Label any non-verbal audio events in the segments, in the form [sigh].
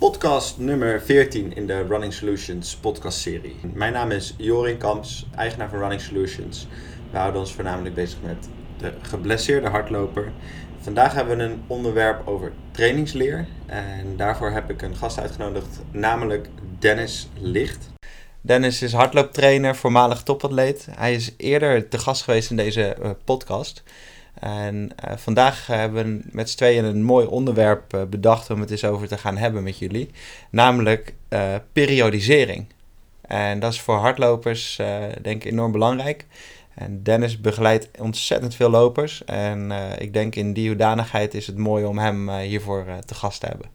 Podcast nummer 14 in de Running Solutions podcastserie. Mijn naam is Jorin Kamps, eigenaar van Running Solutions. We houden ons voornamelijk bezig met de geblesseerde hardloper. Vandaag hebben we een onderwerp over trainingsleer. En daarvoor heb ik een gast uitgenodigd, namelijk Dennis Licht. Dennis is hardlooptrainer, voormalig topatleet. Hij is eerder te gast geweest in deze uh, podcast. En uh, vandaag hebben we met z'n tweeën een mooi onderwerp uh, bedacht om het eens over te gaan hebben met jullie. Namelijk periodisering. En dat is voor hardlopers denk ik enorm belangrijk. En Dennis begeleidt ontzettend veel lopers. En ik denk in die hoedanigheid is het mooi om hem hiervoor te gast te hebben.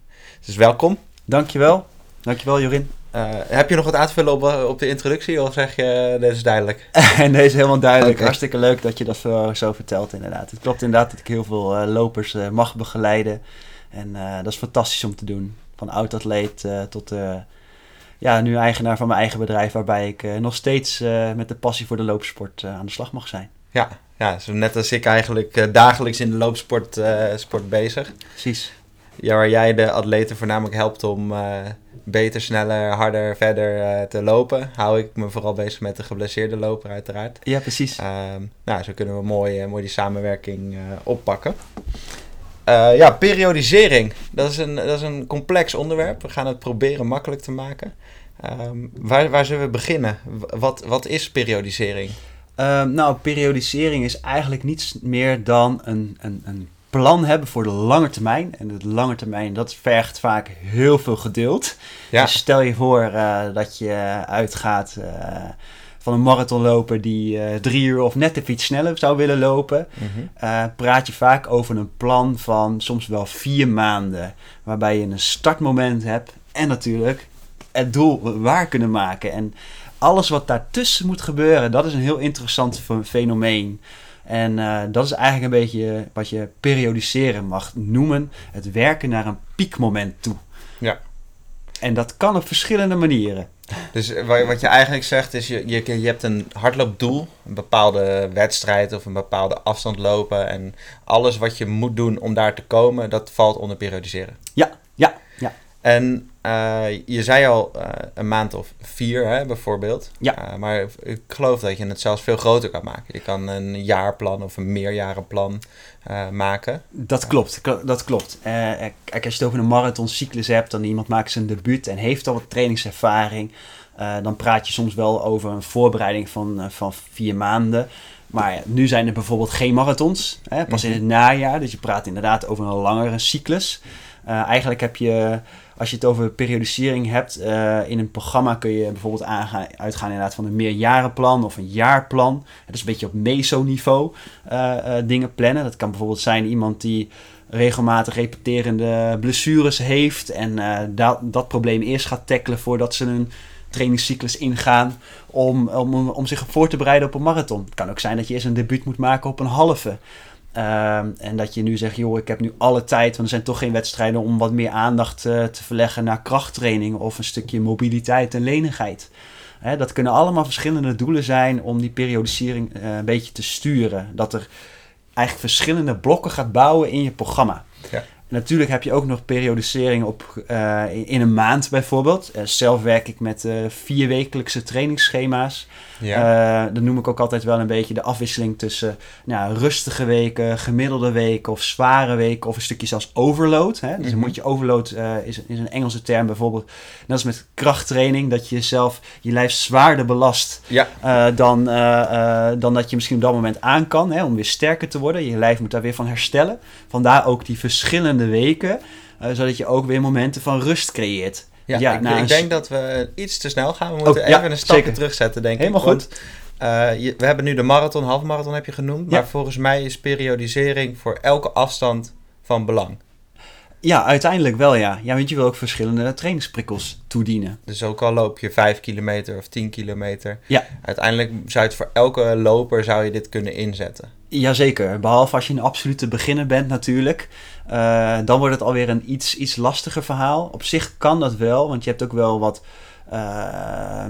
Dus welkom. Dankjewel. Dankjewel Jorin. Uh, heb je nog wat aan te vullen op, eh, op de introductie of zeg je, dit is duidelijk? [laughs] nee, deze is helemaal duidelijk. Okay. Hartstikke leuk dat je dat zo, zo, vertelt inderdaad. Het klopt inderdaad dat ik heel veel uh, lopers uh, mag begeleiden. En dat is fantastisch om te doen. Van oud-atleet tot ja, nu eigenaar van mijn eigen bedrijf... waarbij ik nog steeds met de passie voor de loopsport aan de slag mag zijn. Ja, ja zo net als ik eigenlijk dagelijks in de loopsport sport bezig. Precies. Ja, waar jij de atleten voornamelijk helpt om beter, sneller, harder, verder uh, te lopen, hou ik me vooral bezig met de geblesseerde loper uiteraard. Ja, precies. Uh, nou, zo kunnen we mooi, mooi die samenwerking uh, oppakken. ja, periodisering. Dat is, een, dat is een complex onderwerp. We gaan het proberen makkelijk te maken. Um, waar, waar zullen we beginnen? Wat, wat is periodisering? Ehm, nou, periodisering is eigenlijk niets meer dan een, een, een plan hebben voor de lange termijn. En de lange termijn, dat vergt vaak heel veel geduld. Ja. Dus stel je voor uh, dat je uitgaat uh, van een marathonloper die uh, drie uur of net even iets sneller zou willen lopen. Mm -hmm. praat je vaak over een plan van soms wel vier maanden. Waarbij je een startmoment hebt en natuurlijk het doel waar kunnen maken. En alles wat daartussen moet gebeuren, dat is een heel interessant fenomeen. En uh, dat is eigenlijk een beetje wat je periodiseren mag noemen. Het werken naar een piekmoment toe. Ja. En dat kan op verschillende manieren. Dus wat je eigenlijk zegt is, je, je, je hebt een hardloopdoel, een bepaalde wedstrijd of een bepaalde afstand lopen. En alles wat je moet doen om daar te komen, dat valt onder periodiseren. Ja. En uh, je zei al uh, een maand of vier, hè, bijvoorbeeld. Ja. Uh, maar ik geloof dat je het zelfs veel groter kan maken. Je kan een jaarplan of een meerjarenplan maken. Dat klopt, dat klopt. kijk, als je het over een marathoncyclus hebt, dan iemand maakt zijn debuut en heeft al wat trainingservaring. dan praat je soms wel over een voorbereiding van, van vier maanden. Maar nu zijn er bijvoorbeeld geen marathons, hè, pas in het najaar. Dus je praat inderdaad over een langere cyclus. eigenlijk heb je als je het over periodisering hebt, uh, in een programma kun je bijvoorbeeld aangaan, uitgaan inderdaad van een meerjarenplan of een jaarplan. Dat is een beetje op meso-niveau uh, uh, dingen plannen. Dat kan bijvoorbeeld zijn iemand die regelmatig repeterende blessures heeft en dat, dat probleem eerst gaat tackelen voordat ze een trainingscyclus ingaan om, om, om zich voor te bereiden op een marathon. Het kan ook zijn dat je eerst een debuut moet maken op een halve. Um, en dat je nu zegt, joh, ik heb nu alle tijd, want er zijn toch geen wedstrijden om wat meer aandacht uh, te verleggen naar krachttraining of een stukje mobiliteit en lenigheid. Hè, dat kunnen allemaal verschillende doelen zijn om die periodisering uh, een beetje te sturen. Dat er eigenlijk verschillende blokken gaat bouwen in je programma. Ja. Natuurlijk heb je ook nog periodisering op, uh, in, een maand bijvoorbeeld. Uh, zelf werk ik met uh, vier wekelijkse trainingsschema's. Ja. dat noem ik ook altijd wel een beetje de afwisseling tussen nou, rustige weken, gemiddelde weken of zware weken of een stukje zelfs overload. Hè? Dus mm -hmm. moet je overload is, is een Engelse term bijvoorbeeld. Net als met krachttraining, dat je jezelf je lijf zwaarder belast ja. dan, dan dat je misschien op dat moment aan kan. Hè? Om weer sterker te worden. Je lijf moet daar weer van herstellen. Vandaar ook die verschillende weken, uh, zodat je ook weer momenten van rust creëert. Ja, ja ik, nou, ik, denk dat we iets te snel gaan. We moeten oh, even een stapje zeker. terugzetten, denk Helemaal ik. Helemaal goed. Uh, je, we hebben nu de marathon, halfmarathon heb je genoemd. Maar volgens mij is periodisering voor elke afstand van belang. Ja, uiteindelijk wel ja. Ja, want je wil ook verschillende trainingsprikkels toedienen. Dus ook al loop je 5 kilometer of 10 kilometer. Ja. Uiteindelijk zou je het voor elke loper zou je dit kunnen inzetten. Jazeker, behalve als je een absolute beginner bent natuurlijk. Uh, dan wordt het alweer een iets, iets lastiger verhaal. Op zich kan dat wel, want je hebt ook wel wat uh,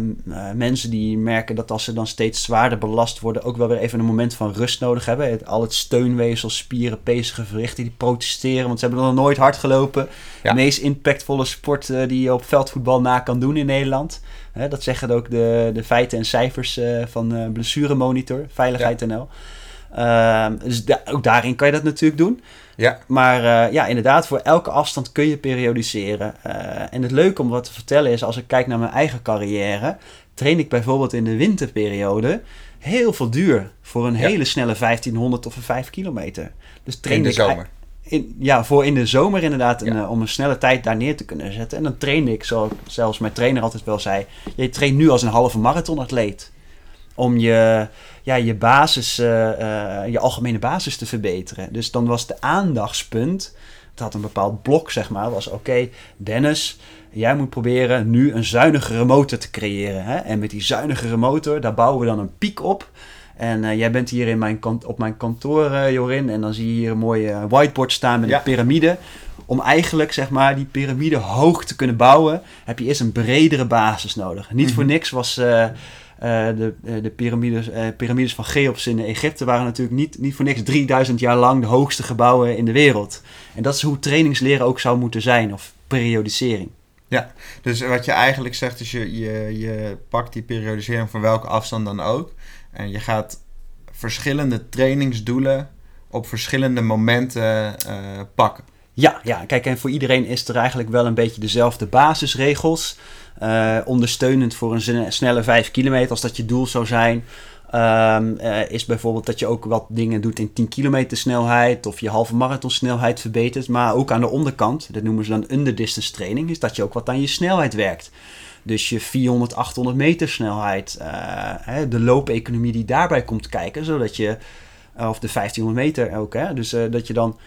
mensen die merken dat als ze dan steeds zwaarder belast worden, ook wel weer even een moment van rust nodig hebben. Het, al het steunweefsel, spieren, pezen, gewrichten die protesteren, want ze hebben nog nooit hard gelopen. De meest impactvolle sport uh, die je op veldvoetbal na kan doen in Nederland. dat zeggen ook de, de feiten en cijfers van Blessuremonitor, Veiligheid ja. NL. Ehm, dus ook daarin kan je dat natuurlijk doen. Ja. Maar uh, ja, inderdaad, voor elke afstand kun je periodiseren. Uh, en het leuke om wat te vertellen is, als ik kijk naar mijn eigen carrière, train ik bijvoorbeeld in de winterperiode heel veel duur voor een hele snelle 1500 of een 5 kilometer. Dus train in de zomer. In, ja, voor in de zomer inderdaad, een, uh, om een snelle tijd daar neer te kunnen zetten. En dan train ik, zoals zelfs mijn trainer altijd wel zei, je traint nu als een halve marathonatleet. Om je, ja, je basis, uh, uh, je algemene basis te verbeteren. Dus dan was de aandachtspunt, het had een bepaald blok zeg maar, was oké, Dennis, jij moet proberen nu een zuinigere motor te creëren. Hè? En met die zuinigere motor, daar bouwen we dan een piek op. En uh, jij bent hier in mijn op mijn kantoor, uh, Jorin. En dan zie je hier een mooie whiteboard staan met ja. een piramide. Om eigenlijk, zeg maar, die piramide hoog te kunnen bouwen, heb je eerst een bredere basis nodig. Niet mm -hmm. voor niks was uh, de, de piramides, uh, piramides van Cheops in Egypte waren natuurlijk niet, niet voor niks 3000 jaar lang de hoogste gebouwen in de wereld. En dat is hoe trainingsleren ook zou moeten zijn, of periodisering. Ja, dus wat je eigenlijk zegt is je, je, je pakt die periodisering van welke afstand dan ook. En je gaat verschillende trainingsdoelen op verschillende momenten uh, pakken. Ja, ja, kijk, en voor iedereen is er eigenlijk wel een beetje dezelfde basisregels. Uh, ondersteunend voor een snelle 5 kilometer, als dat je doel zou zijn. Um, uh, is bijvoorbeeld dat je ook wat dingen doet in 10 kilometer snelheid of je halve marathon snelheid verbetert. Maar ook aan de onderkant, dat noemen ze dan underdistance training, is dat je ook wat aan je snelheid werkt. Dus je 400, 800 meter snelheid, uh, hè, de loopeconomie die daarbij komt kijken, zodat je, of de 1500 meter ook, hè, dus dat je dan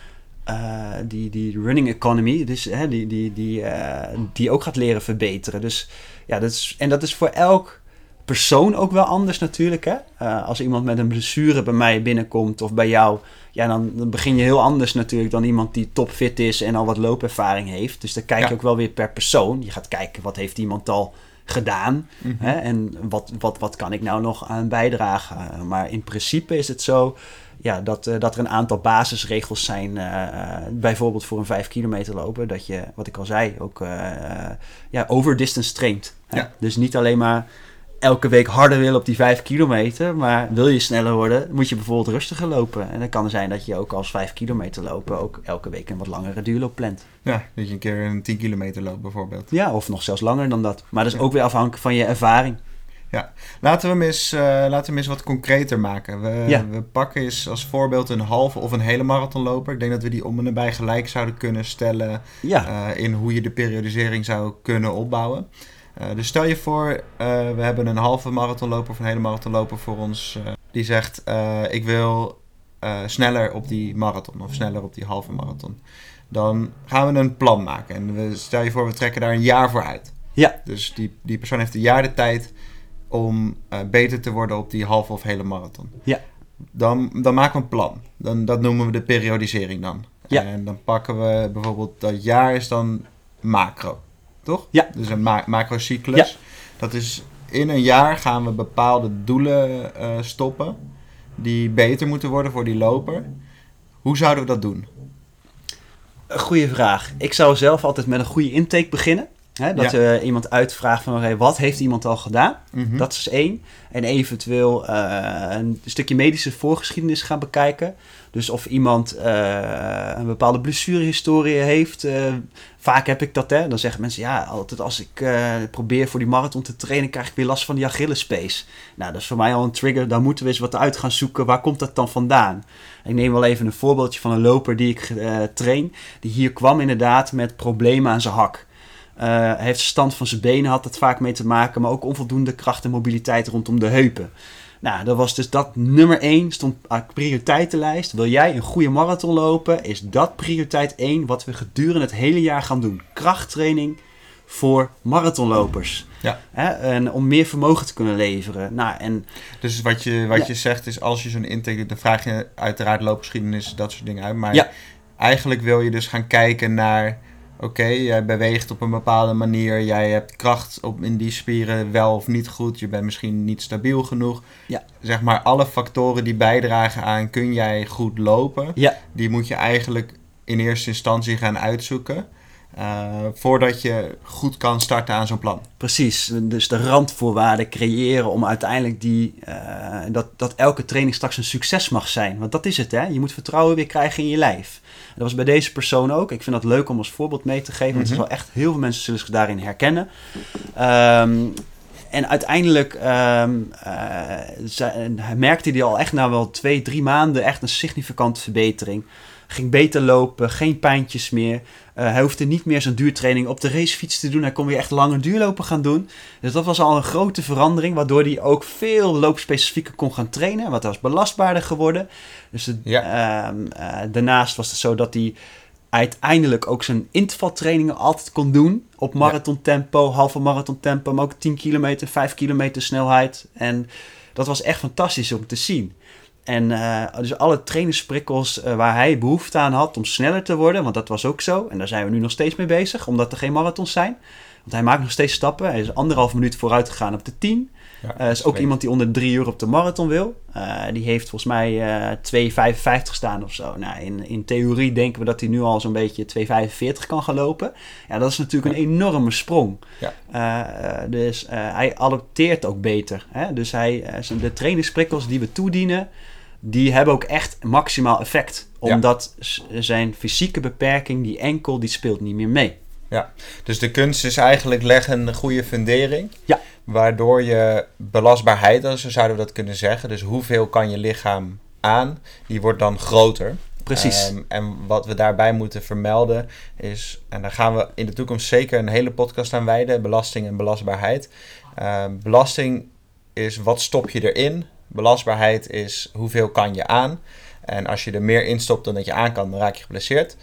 uh, die, die running economy, dus, hè, die, die, die, uh, die ook gaat leren verbeteren. Dus, ja, dat is, en dat is voor elk persoon ook wel anders natuurlijk. Hè? Uh, als iemand met een blessure bij mij binnenkomt of bij jou, ja, dan, dan begin je heel anders natuurlijk dan iemand die topfit is en al wat loopervaring heeft. Dus dan kijk je ook wel weer per persoon. Je gaat kijken wat heeft iemand al gedaan mm -hmm. hè? en wat, wat, wat kan ik nou nog aan bijdragen. maar in principe is het zo ja, dat, uh, dat er een aantal basisregels zijn. Uh, bijvoorbeeld voor een 5 kilometer lopen. Dat je, wat ik al zei, ook ja, over distance traint. Ja. Dus niet alleen maar elke week harder willen op die 5 kilometer. Maar wil je sneller worden, moet je bijvoorbeeld rustiger lopen. En dan kan het zijn dat je ook als 5 kilometer lopen ook elke week een wat langere duurloop plant. Ja, dat je een keer een 10 kilometer loopt bijvoorbeeld. Ja, of nog zelfs langer dan dat. Maar dat is ja. ook weer afhankelijk van je ervaring. Ja, laten we hem eens, uh, laten we hem eens wat concreter maken. We, ja. we pakken eens als voorbeeld een halve of een hele marathonloper. Ik denk dat we die om en nabij gelijk zouden kunnen stellen ja. uh, in hoe je de periodisering zou kunnen opbouwen. Uh, dus stel je voor, we hebben een halve marathonloper of een hele marathonloper voor ons. die zegt, ik wil sneller op die marathon of sneller op die halve marathon. Dan gaan we een plan maken. En we, stel je voor, we trekken daar een jaar voor uit. Ja. Dus die, die persoon heeft een jaar de tijd om uh, beter te worden op die halve of hele marathon. Ja. Dan, dan maken we een plan. Dan, dat noemen we de periodisering dan. Ja. En dan pakken we bijvoorbeeld dat jaar is dan macro. Toch? Ja. Dus een ma macrocyclus. Ja. Dat is in een jaar gaan we bepaalde doelen uh, stoppen die beter moeten worden voor die loper. Hoe zouden we dat doen? Goeie vraag. Ik zou zelf altijd met een goede intake beginnen. Hè, dat ja. uh, iemand uitvraagt van wat heeft iemand al gedaan? Mhm. Mm -hmm. Dat is één. En eventueel uh, een stukje medische voorgeschiedenis gaan bekijken. Dus of iemand uh, een bepaalde blessurehistorie heeft. vaak heb ik dat, hè. Dan zeggen mensen, ja, altijd als ik probeer voor die marathon te trainen, krijg ik weer last van die Achillespees. Nou, dat is voor mij al een trigger. Daar moeten we eens wat uit gaan zoeken. Waar komt dat dan vandaan? Ik neem wel even een voorbeeldje van een loper die ik train. Die hier kwam inderdaad met problemen aan zijn hak. Uh, heeft stand van zijn benen, had het vaak mee te maken, maar ook onvoldoende kracht en mobiliteit rondom de heupen. Nou, dat was dus dat nummer 1, stond op prioriteitenlijst. Wil jij een goede marathon lopen, is dat prioriteit 1 wat we gedurende het hele jaar gaan doen. Krachttraining voor marathonlopers. Ja. Hè? En om meer vermogen te kunnen leveren. Nou, en Dus wat je, wat Ja. je zegt is, als je zo'n intake... dan vraag je uiteraard loopgeschiedenis, dat soort dingen uit. Maar Ja. eigenlijk wil je dus gaan kijken naar... Oké, jij beweegt op een bepaalde manier. Jij hebt kracht op, in die spieren wel of niet goed. Je bent misschien niet stabiel genoeg. Ja. Zeg maar, alle factoren die bijdragen aan... kun jij goed lopen... ja, die moet je eigenlijk in eerste instantie gaan uitzoeken. eh, voordat je goed kan starten aan zo'n plan. Precies, dus de randvoorwaarden creëren om uiteindelijk die, eh, dat, dat elke training straks een succes mag zijn. Want dat is het, hè? Je moet vertrouwen weer krijgen in je lijf. Dat was bij deze persoon ook. Ik vind dat leuk om als voorbeeld mee te geven. Want Mhm. er is wel echt heel veel mensen zullen zich daarin herkennen. Ehm, en uiteindelijk eh, zei- hij merkte hij al echt na wel twee, drie maanden echt een significante verbetering. Ging beter lopen, geen pijntjes meer. Eh, hij hoefde niet meer zijn duurtraining op de racefiets te doen. Hij kon weer echt lange duurlopen gaan doen. Dus dat was al een grote verandering, waardoor hij ook veel loopspecifieker kon gaan trainen. Want hij was belastbaarder geworden. Dus het- ehm, eh, daarnaast was het zo dat hij uiteindelijk ook zijn intervaltrainingen altijd kon doen. Op marathontempo, halve marathontempo, maar ook 10 kilometer, 5 kilometer snelheid. En dat was echt fantastisch om te zien. En eh, dus alle trainingsprikkels eh, waar hij behoefte aan had om sneller te worden, want dat was ook zo. En daar zijn we nu nog steeds mee bezig, omdat er geen marathons zijn. Want hij maakt nog steeds stappen. Hij is anderhalf minuut vooruit gegaan op de 10. Ja, Eh is ook iemand die onder drie uur op de marathon wil. Die heeft volgens mij eh 2,55 staan of zo. Nou, in, in theorie denken we dat hij nu al zo'n beetje 2,45 kan gaan lopen. Ja, dat is natuurlijk een enorme sprong. Ja. Dus hij adopteert ook beter. Hè? Dus hij, de trainingsprikkels die we toedienen, die hebben ook echt maximaal effect. Ja. Omdat zijn fysieke beperking, die enkel, die speelt niet meer mee. Dus de kunst is eigenlijk leggen een goede fundering. Ja. Waardoor je belastbaarheid, als zo zouden we dat kunnen zeggen. Dus hoeveel kan je lichaam aan, die wordt dan groter. Precies. Ehm, en wat we daarbij moeten vermelden is, en daar gaan we in de toekomst zeker een hele podcast aan wijden, belasting en belastbaarheid. Ehm, belasting is wat stop je erin, belastbaarheid is hoeveel kan je aan. En als je er meer in stopt dan dat je aan kan, dan raak je geblesseerd.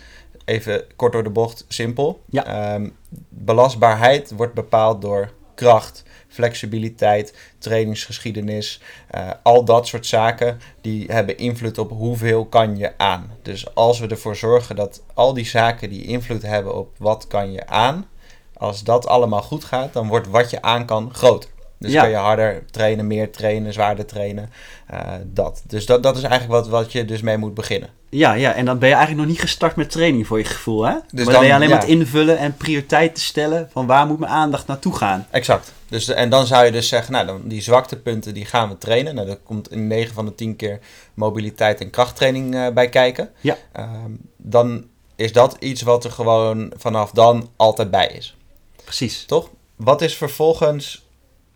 Even kort door de bocht, simpel. Ja. Ehm, belastbaarheid wordt bepaald door kracht, flexibiliteit, trainingsgeschiedenis, eh, al dat soort zaken die hebben invloed op hoeveel kan je aan. Dus als we ervoor zorgen dat al die zaken die invloed hebben op wat kan je aan, als dat allemaal goed gaat, dan wordt wat je aan kan groter. Dus Ja. kan je harder trainen, meer trainen, zwaarder trainen. eh, dat. Dus dat, dat is eigenlijk wat, wat je dus mee moet beginnen. Ja, ja, en dan ben je eigenlijk nog niet gestart met training voor je gevoel, hè? maar dan dan- ben je alleen maar het invullen en prioriteiten stellen van waar moet mijn aandacht naartoe gaan. Exact. Dus, en dan zou je dus zeggen, nou, dan, die zwaktepunten die gaan we trainen. Nou, daar komt in 9 van de 10 keer mobiliteit en krachttraining eh, bij kijken. Ja. Ehm, dan is dat iets wat er gewoon vanaf dan altijd bij is. Precies. Toch? Wat is vervolgens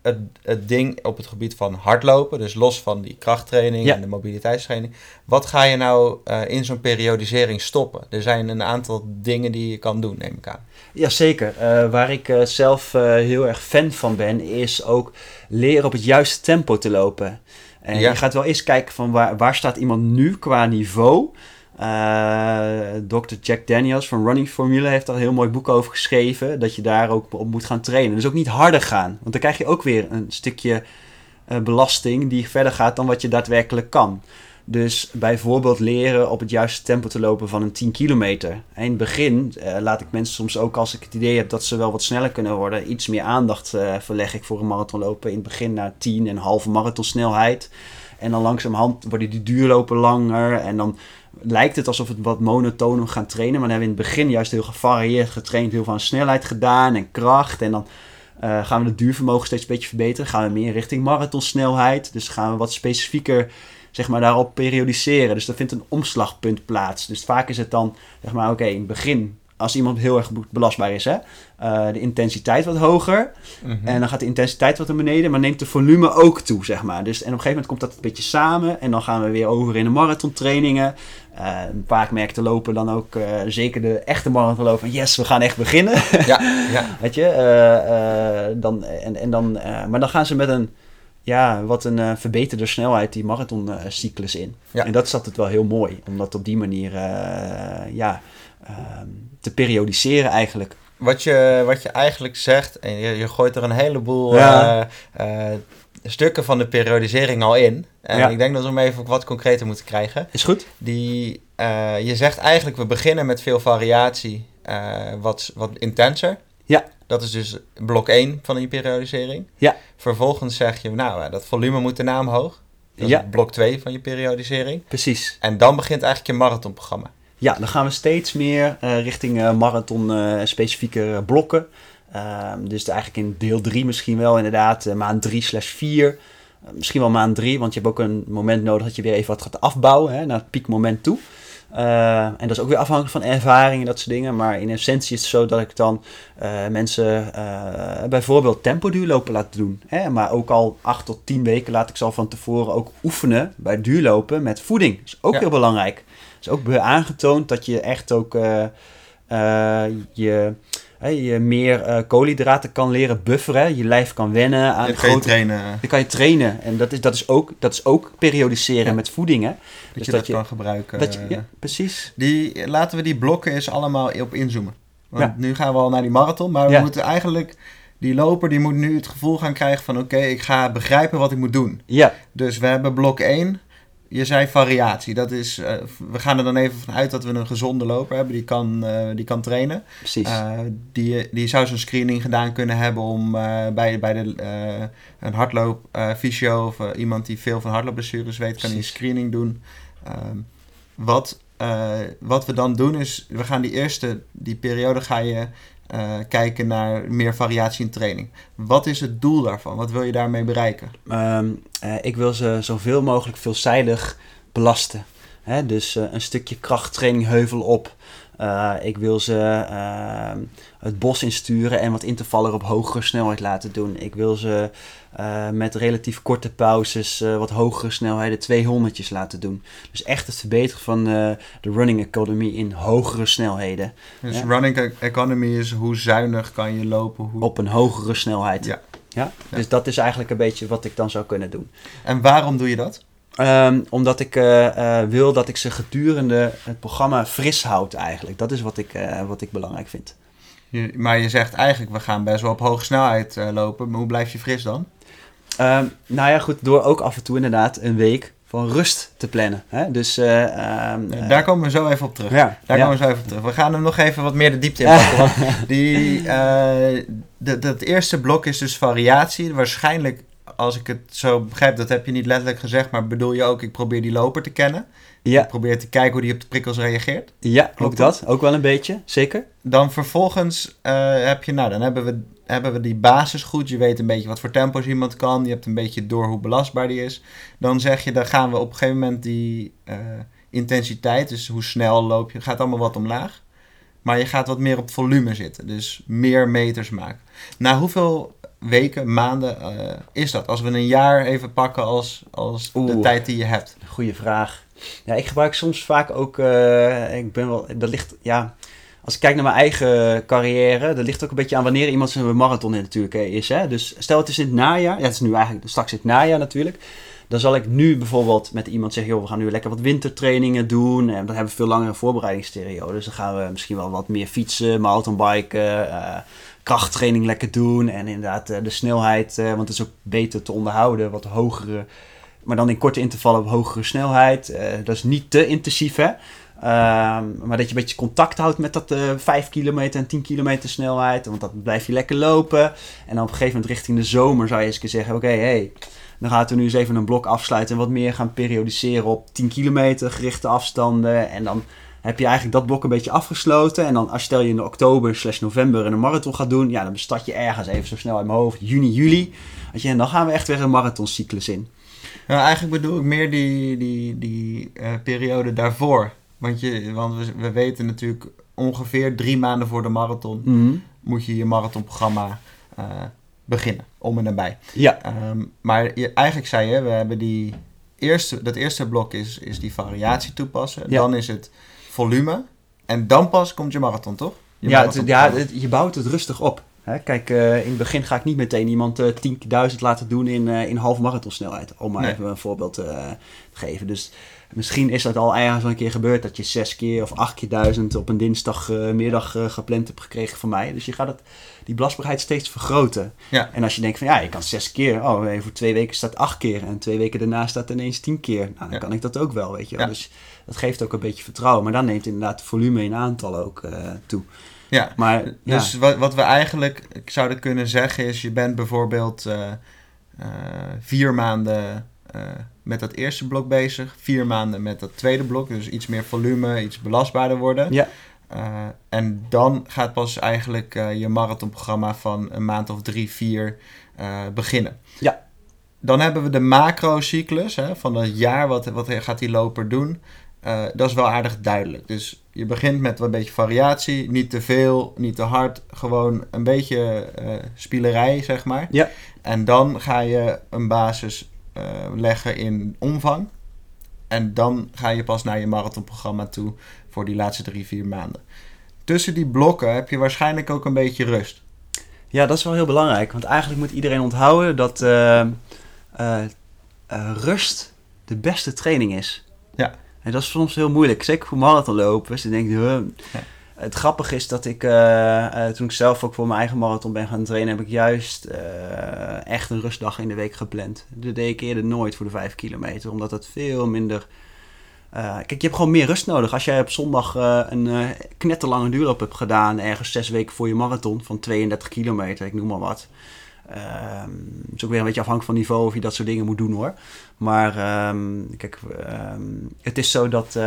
het, het ding op het gebied van hardlopen? Dus los van die krachttraining Ja. en de mobiliteitstraining. Wat ga je nou eh, in zo'n periodisering stoppen? Er zijn een aantal dingen die je kan doen, neem ik aan. Jazeker. Eh waar ik eh, zelf heel erg fan van ben, is ook leren op het juiste tempo te lopen. En Ja. je gaat wel eens kijken van waar, waar staat iemand nu qua niveau. Eh Dr. Jack Daniels van Running Formula heeft daar een heel mooi boek over geschreven. Dat je daar ook op moet gaan trainen. Dus ook niet harder gaan. Want dan krijg je ook weer een stukje eh, belasting die verder gaat dan wat je daadwerkelijk kan. Dus bijvoorbeeld leren op het juiste tempo te lopen van een 10 kilometer. In het begin eh, laat ik mensen soms ook als ik het idee heb dat ze wel wat sneller kunnen worden, iets meer aandacht verleg ik voor een marathonlopen. In het begin naar 10 en halve marathonsnelheid. En dan langzamerhand worden die duurlopen langer. En dan lijkt het alsof het wat monotoon gaan trainen. Maar dan hebben we in het begin juist heel gevarieerd getraind. Heel veel aan snelheid gedaan en kracht. En dan eh, gaan we het duurvermogen steeds een beetje verbeteren. Gaan we meer richting marathonsnelheid. Dus gaan we wat specifieker zeg maar, daarop periodiseren. Dus er vindt een omslagpunt plaats. Dus vaak is het dan, zeg maar, oké, in het begin, als iemand heel erg belastbaar is, hè, eh, de intensiteit wat hoger. En dan gaat de intensiteit wat naar beneden, maar neemt de volume ook toe, zeg maar. Dus, en op een gegeven moment komt dat een beetje samen. En dan gaan we weer over in de marathontrainingen. Eh vaak merkt de lopen dan ook, eh, zeker de echte marathonloper, van yes, we gaan echt beginnen. [laughs] Ja, ja. [laughs] Weet je, dan, en, en dan, maar dan gaan ze met een ja, wat een verbeterde snelheid die marathoncyclus in. Ja. En dat is altijd wel heel mooi, om dat op die manier ja, te periodiseren eigenlijk. Wat je, wat je eigenlijk zegt, en je, je gooit er een heleboel Ja. eh, eh, stukken van de periodisering al in. En Ja. ik denk dat we hem even wat concreter moeten krijgen. Is goed? Die, eh, je zegt eigenlijk, we beginnen met veel variatie, wat, wat intenser. Ja. Dat is dus blok 1 van die periodisering. Ja. Vervolgens zeg je, nou, dat volume moet daarna omhoog. Dat Ja. is blok 2 van je periodisering. Precies. En dan begint eigenlijk je marathonprogramma. Ja, dan gaan we steeds meer eh, richting eh, marathon eh, blokken. Ehm, dus eigenlijk in deel 3 misschien wel inderdaad, maand 3 slash 4. Eh, misschien wel maand 3, want je hebt ook een moment nodig dat je weer even wat gaat afbouwen hè, naar het piekmoment toe. Eh, en dat is ook weer afhankelijk van ervaring en dat soort dingen. Maar in essentie is het zo dat ik dan eh, mensen eh, bijvoorbeeld tempo duurlopen laat doen. Hè? Maar ook al 8 tot 10 weken laat ik ze al van tevoren ook oefenen bij duurlopen met voeding. Dat is ook Ja. heel belangrijk. Het is ook aangetoond dat je echt ook je, je meer eh, koolhydraten kan leren bufferen. Je lijf kan wennen aan kan je grote... trainen, Dan kan je trainen. En dat is, dat is, ook, dat is ook periodiseren Ja. met voeding. Hè? dat Dus je dat dat, je- kan gebruiken. Dat je, ja, precies. Die, laten we die blokken eens allemaal op inzoomen. Want Ja. nu gaan we al naar die marathon, maar we moeten eigenlijk... Die loper die moet nu het gevoel gaan krijgen van... Oké, ik ga begrijpen wat ik moet doen. Ja, Dus we hebben blok 1. Je zei variatie. Dat is, eh, we gaan er dan even vanuit dat we een gezonde loper hebben. Die kan, eh, die kan trainen. precies. Eh, die, die zou zo'n screening gedaan kunnen hebben om bij, bij de, een hardloop eh, fysio of iemand die veel van hardloopblessures weet, kan die screening doen. Ehm, wat, wat we dan doen is, we gaan die eerste, die periode ga je eh, kijken naar meer variatie in training. Wat is het doel daarvan? Wat wil je daarmee bereiken? Ehm, eh, ik wil ze zoveel mogelijk veelzijdig belasten. Hè? Dus eh, een stukje krachttraining heuvel op. Ik wil ze ehm, het bos insturen en wat intervallen op hogere snelheid laten doen. Ik wil ze eh, met relatief korte pauzes eh, wat hogere snelheden 200'tjes laten doen. Dus echt het verbeteren van eh, de running economy in hogere snelheden. Dus Ja. running e- economy is hoe zuinig kan je lopen. Hoe... Op een hogere snelheid. Ja. Ja? Ja. Dus dat is eigenlijk een beetje wat ik dan zou kunnen doen. En waarom doe je dat? Ehm, omdat ik wil dat ik ze gedurende het programma fris houd eigenlijk. Dat is wat ik, wat ik belangrijk vind. Je- maar je zegt eigenlijk, we gaan best wel op hoge snelheid eh, lopen. Maar hoe blijf je fris dan? Ehm, nou ja, goed, door ook af en toe inderdaad een week van rust te plannen. Hè? Dus eh, ehm, eh, Daar komen we zo even op terug. ja, Daar ja. komen we zo even op terug. We gaan hem nog even wat meer de diepte in pakken. [laughs] Die, de- dat eerste blok is dus variatie. Waarschijnlijk, als ik het zo begrijp, dat heb je niet letterlijk gezegd, maar bedoel je ook, ik probeer die loper te kennen. Ja, Ik probeer te kijken hoe die op de prikkels reageert. ja, ook dat. Ook wel een beetje, zeker. Dan vervolgens eh, heb je, nou, dan hebben we, hebben we die basis goed. Je weet een beetje wat voor tempo's iemand kan. Je hebt een beetje door hoe belastbaar die is. Dan zeg je, dan gaan we op een gegeven moment die eh, intensiteit, dus hoe snel loop je, gaat allemaal wat omlaag. Maar je gaat wat meer op volume zitten, dus meer meters maken. Na hoeveel weken, maanden eh, is dat? Als we een jaar even pakken als, als de tijd die je hebt. Goeie vraag. Ja, ik gebruik soms vaak ook. eh, ik ben wel. Dat ligt. Ja. Als ik kijk naar mijn eigen carrière, dat ligt ook een beetje aan wanneer iemand zijn marathon in natuurlijk eh, is. Hè? Dus stel het is in het najaar. Ja, het is nu eigenlijk straks in het najaar natuurlijk. Dan zal ik nu bijvoorbeeld met iemand zeggen: joh, we gaan nu lekker wat wintertrainingen doen. En dan hebben we veel langere voorbereidingsperiodes. Dus dan gaan we misschien wel wat meer fietsen, mountainbiken, krachttraining lekker doen. En inderdaad eh, de snelheid, eh, want het is ook beter te onderhouden, wat hogere maar dan in korte intervallen op hogere snelheid. Eh, dat is niet te intensief, hè. Ehm, maar dat je een beetje contact houdt met dat eh 5 kilometer en 10 kilometer snelheid. Want dan blijf je lekker lopen. En dan op een gegeven moment richting de zomer zou je eens kunnen zeggen... Oké, hey, dan gaan we nu eens even een blok afsluiten... en wat meer gaan periodiseren op 10 kilometer gerichte afstanden. En dan heb je eigenlijk dat blok een beetje afgesloten. En dan als stel je in oktober slash november een marathon gaat doen... Ja, dan bestart je ergens even zo snel uit mijn hoofd. Juni, juli. Je, en dan gaan we echt weer een marathoncyclus in. Nou, eigenlijk bedoel ik meer die, die, die eh, periode daarvoor. Want, je, want we, we weten natuurlijk ongeveer drie maanden voor de marathon Mhm. moet je je marathonprogramma eh, beginnen, om en nabij. Ja, Ehm, maar je, eigenlijk zei je, we hebben die eerste, dat eerste blok is, is die variatie toepassen. Ja. Dan is het volume. En dan pas komt je marathon, toch? Je ja, het- ja het- je bouwt het rustig op. Hè, kijk, eh, in het begin ga ik niet meteen iemand eh 10.000 laten doen in, eh, in halve marathonsnelheid. Om maar Nee. even een voorbeeld eh, te geven. Dus misschien is dat al ergens al een keer gebeurd dat je zes keer of acht keer duizend op een dinsdagmiddag eh gepland hebt gekregen van mij. Dus je gaat het, die belastbaarheid steeds vergroten. Ja. En als je denkt van ja, je kan zes keer. Oh, eh, voor twee weken staat acht keer. En twee weken daarna staat ineens tien keer. Nou, dan Ja. kan ik dat ook wel, weet je wel. Ja. Dus dat geeft ook een beetje vertrouwen. Maar dan neemt inderdaad het volume in aantal ook eh, toe. Ja, Maar dus wat, wat we eigenlijk zouden kunnen zeggen is... je bent bijvoorbeeld eh, eh, vier maanden eh, met dat eerste blok bezig... vier maanden met dat tweede blok, dus iets meer volume, iets belastbaarder worden... Ja. Eh, en dan gaat pas eigenlijk eh, je marathonprogramma van een maand of drie, vier eh, beginnen. Ja. Dan hebben we de macrocyclus hè, van het jaar. Wat, wat gaat die loper doen? Eh, dat is wel aardig duidelijk. Dus je begint met een beetje variatie. Niet te veel, niet te hard. Gewoon een beetje eh spielerij, zeg maar. Ja. En dan ga je een basis eh, leggen in omvang. En dan ga je pas naar je marathonprogramma toe voor die laatste drie, vier maanden. Tussen die blokken heb je waarschijnlijk ook een beetje rust. Ja, dat is wel heel belangrijk. Want eigenlijk moet iedereen onthouden dat eh, eh, eh, rust de beste training is. Ja. En dat is soms heel moeilijk. Zeker voor marathonlopers. Die denken, huh. Ja. Het grappige is dat ik, eh, eh, toen ik zelf ook voor mijn eigen marathon ben gaan trainen, heb ik juist eh, echt een rustdag in de week gepland. Dat deed ik eerder nooit voor de vijf kilometer, omdat het veel minder... kijk, je hebt gewoon meer rust nodig. Als jij op zondag een knetterlange duurloop hebt gedaan, ergens zes weken voor je marathon van 32 kilometer, ik noem maar wat. Ehm, het is ook weer een beetje afhankelijk van niveau of je dat soort dingen moet doen hoor. Maar ehm, kijk, ehm, het is zo dat,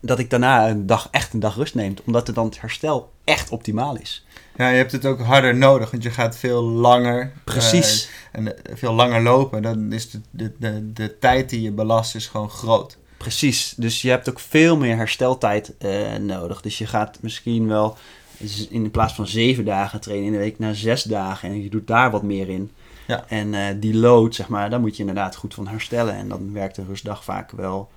dat ik daarna een dag echt een dag rust neem. Omdat er dan het herstel echt optimaal is. Ja, je hebt het ook harder nodig, want je gaat veel langer. Precies. eh, en eh, veel langer lopen. Dan is de, de, de, de tijd die je belast is gewoon groot. Precies. Dus je hebt ook veel meer hersteltijd eh, nodig. Dus je gaat misschien wel in plaats van zeven dagen trainen in de week naar zes dagen. En je doet daar wat meer in. Ja. En die load, zeg maar, daar moet je inderdaad goed van herstellen. En dan werkt de rustdag vaak wel,